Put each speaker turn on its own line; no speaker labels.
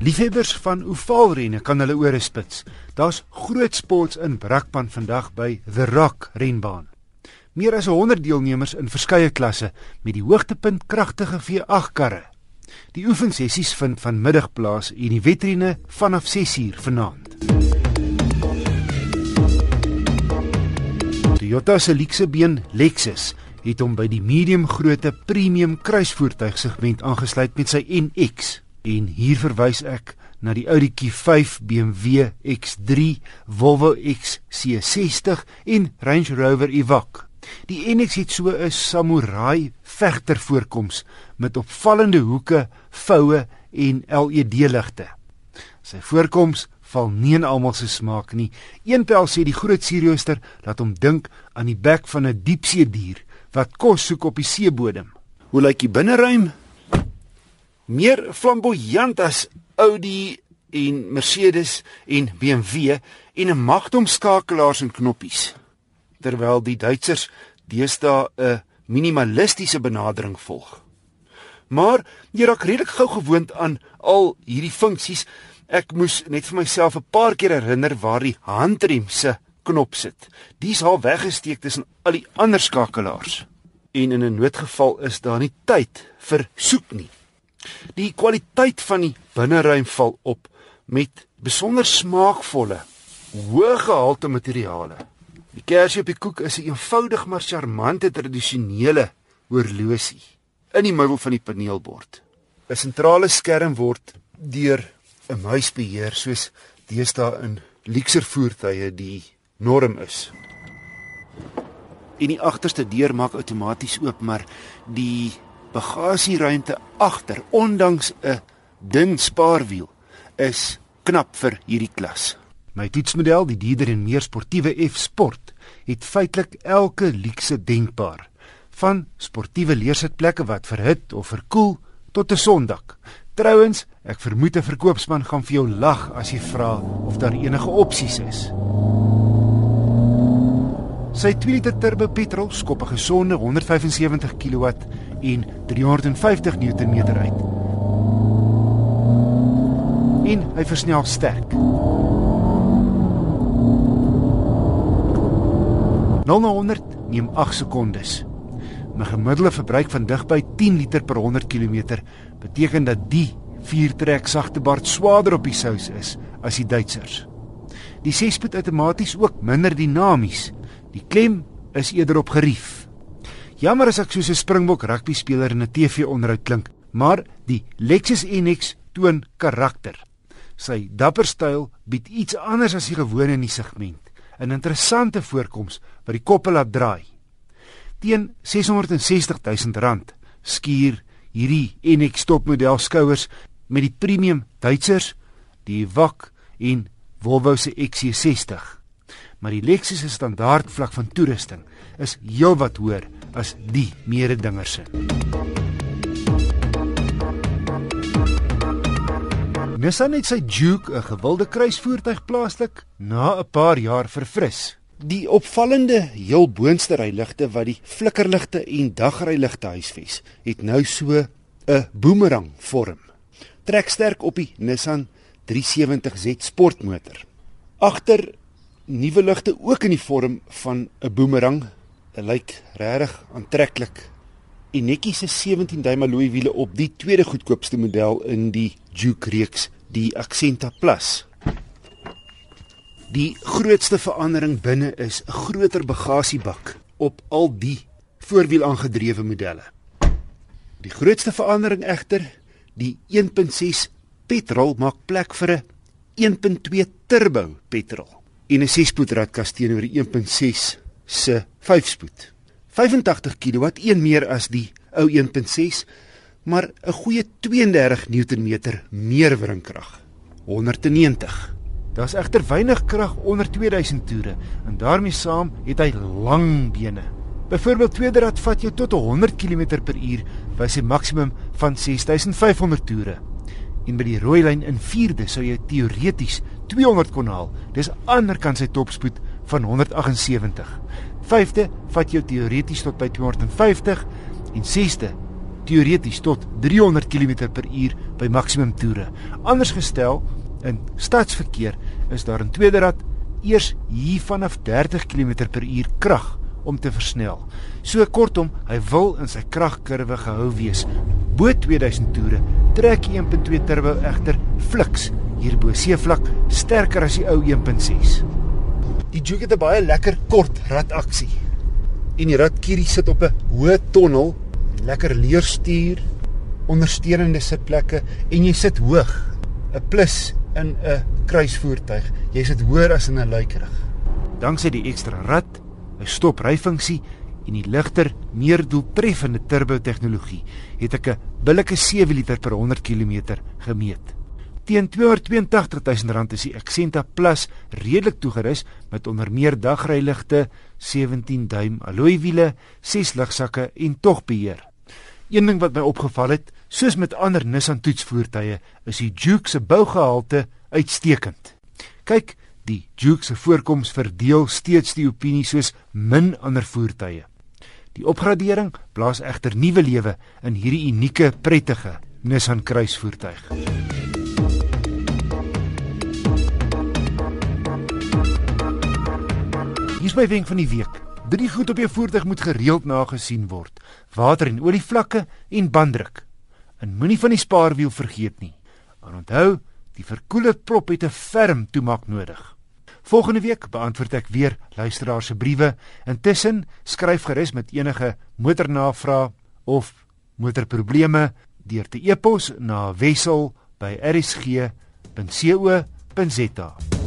Liefhebbers van ovaalrenne kan hulle ore spits. Daar's groot sports in Brakpan vandag by The Rock renbaan. Meer as 100 deelnemers in verskeie klasse met die hoogtepunt kragtige V8 karre. Die oefensessies vind vanmiddag plaas en die wedrenne vanaf 6uur vanaand. Toyota se luksebeen Lexus het hom by die medium grootte premium kruisvoertuigsegment aangesluit met sy NX en hier verwys ek na die Audi Q5, BMW X3, Volvo XC60 en Range Rover Evoque. Die NX het so 'n samurai vegter voorkoms met opvallende hoeke, voue en LED-ligte. Sy voorkoms val nie in almal se smaak nie. Een pel sê die groot sierrooster laat hom dink aan die bek van 'n diepsee dier wat kos soek op die seebodem.
Hoe lyk die binneruim? Meer flamboyant as Audi en Mercedes en BMW en 'n magdomskakelaars en knoppies. Terwyl die Duitsers deesdae 'n minimalistiese benadering volg. Maar jy raak redelik gou gewoond aan al hierdie funksies. Ek moes net vir myself 'n paar keer herinner waar die handrem se knop sit. Dis al weggesteek tussen al die ander skakelaars. En in 'n noodgeval is daar nie tyd vir soek nie. Die kwaliteit van die binneruim val op met besonder smaakvolle, hoë gehalte materiale. Die kersie op die koek is 'n eenvoudig maar charmante tradisionele horlosie in die middel van die paneelbord. 'n Sentrale skerm word deur 'n muis beheer soos deesdae in luukser voertuie die norm is. En die agterste deur maak outomaties oop, maar die bagasieruimte agter, ondanks 'n dun spaarwiel, is knap vir hierdie klas.
My toetsmodel, die Dieder en meer sportiewe F Sport, het feitelik elke luukse denkbaar, van sportiewe leersitplekke wat verhit of verkoel tot 'n sondak. Trouwens, ek vermoed 'n verkoopsman gaan vir jou lag as jy vra of daar enige opsies is. Sy 2 liter turbo petrol skop 'n gesonde 175 kW en 350 Nm uit. En hy versnel sterk. 0 na 100 neem 8 sekondes. My gemiddelde verbruik van digby 10 liter per 100 km beteken dat die viertrek sagte bart swaarder op die sous is as die Duitsers. Die 6-spoed outomaties ook minder dinamies. Die klem is eerder op gerief. Jammer as ek soos 'n Springbok rugby speler in 'n TV-onderhoud klink, maar die Lexus NX toon karakter. Sy dapper styl bied iets anders as die gewone in die segment, 'n interessante voorkoms wat die koppel laat draai. Teen R660 000 skuur hierdie NX topmodel skouers met die premium Duitsers, die Evoque en Volvo se XC60 maar die Lexus se standaard vlak van toerusting is heelwat hoër as die mededinger se. Nissan het sy Juke, 'n gewilde kruisvoertuig plaaslik, na 'n paar jaar verfris. Die opvallende heel boonste ryligte wat die flikkerligte en dagryligte huisves, het nou so 'n boomerang vorm. Trek sterk op die Nissan 370Z sportmotor. Agter nuwe ligte ook in die vorm van 'n boomerang. Dit lyk regtig aantreklik. En netjie se 17 duim alloy wiele op die tweede goedkoopste model in die Juke reeks, die Accenta Plus. Die grootste verandering binne is 'n groter bagasiebak op al die voorwiel aangedrewe modelle. Die grootste verandering egter, die 1.6 petrol maak plek vir 'n 1.2 turbo petrol en 'n 6-spoed ratkas teenoor die 1.6 se 5-spoed. 85 kW, een meer as die ou 1.6, maar 'n goeie 32 Nm meer wringkrag. 190. Daar's egter weinig krag onder 2000 toere en daarmee saam het hy lang bene. Byvoorbeeld tweede rad vat jou tot 100 km/h by sy maksimum van 6500 toere. En by die rooi lyn in 4de sou jy teoreties 200 kon haal. Dis ander kan sy topspoed van 178. 5de vat jou teoreties tot by 250 en 6de teoreties tot 300 km/h by maksimum toere. Anders gestel, in stadsverkeer is daar in tweede rad eers hier vanaf 30 km/h krag om te versnel. So kortom, hy wil in sy kragkurwe gehou wees. Bo 2000 toere trek die 1.2 turbo egter fliks hier bo seevlak sterker as die ou 1.6. Die Juke het 'n baie lekker kort radaksie. En die radkierie sit op 'n hoë tonnel, lekker leerstuur, ondersteunende sitplekke en jy sit hoog. 'n Plus in 'n kruisvoertuig. Jy sit hoër as in 'n luikerig. Danksy die ekstra rad, 'n stopryfunksie en die ligter, meer doeltreffende turbo tegnologie, het ek 'n billike 7 liter per 100 km gemeet. Teen R282 000 is die Accenta Plus redelik toegerus met onder meer dagryligte, 17 duim alloy wiele, 6 lugsakke en togbeheer. Een ding wat my opgeval het, soos met ander Nissan toetsvoertuie, is die Juke se bougehalte uitstekend. Kyk, die Juke se voorkoms verdeel steeds die opinie soos min ander voertuie. Die opgradering blaas egter nuwe lewe in hierdie unieke, prettige Nissan kruisvoertuig. Hier's my wenk van die week. Drie goed op jou voertuig moet gereeld nagesien word: water en olievlakke en banddruk. En moenie van die spaarwiel vergeet nie. En onthou, die verkoeler prop het 'n ferm toemaak nodig. Volgende week beantwoord ek weer luisteraars se briewe. Intussen skryf gerus met enige motornavrae of motorprobleme deur te e-pos na wissel@rsg.co.za.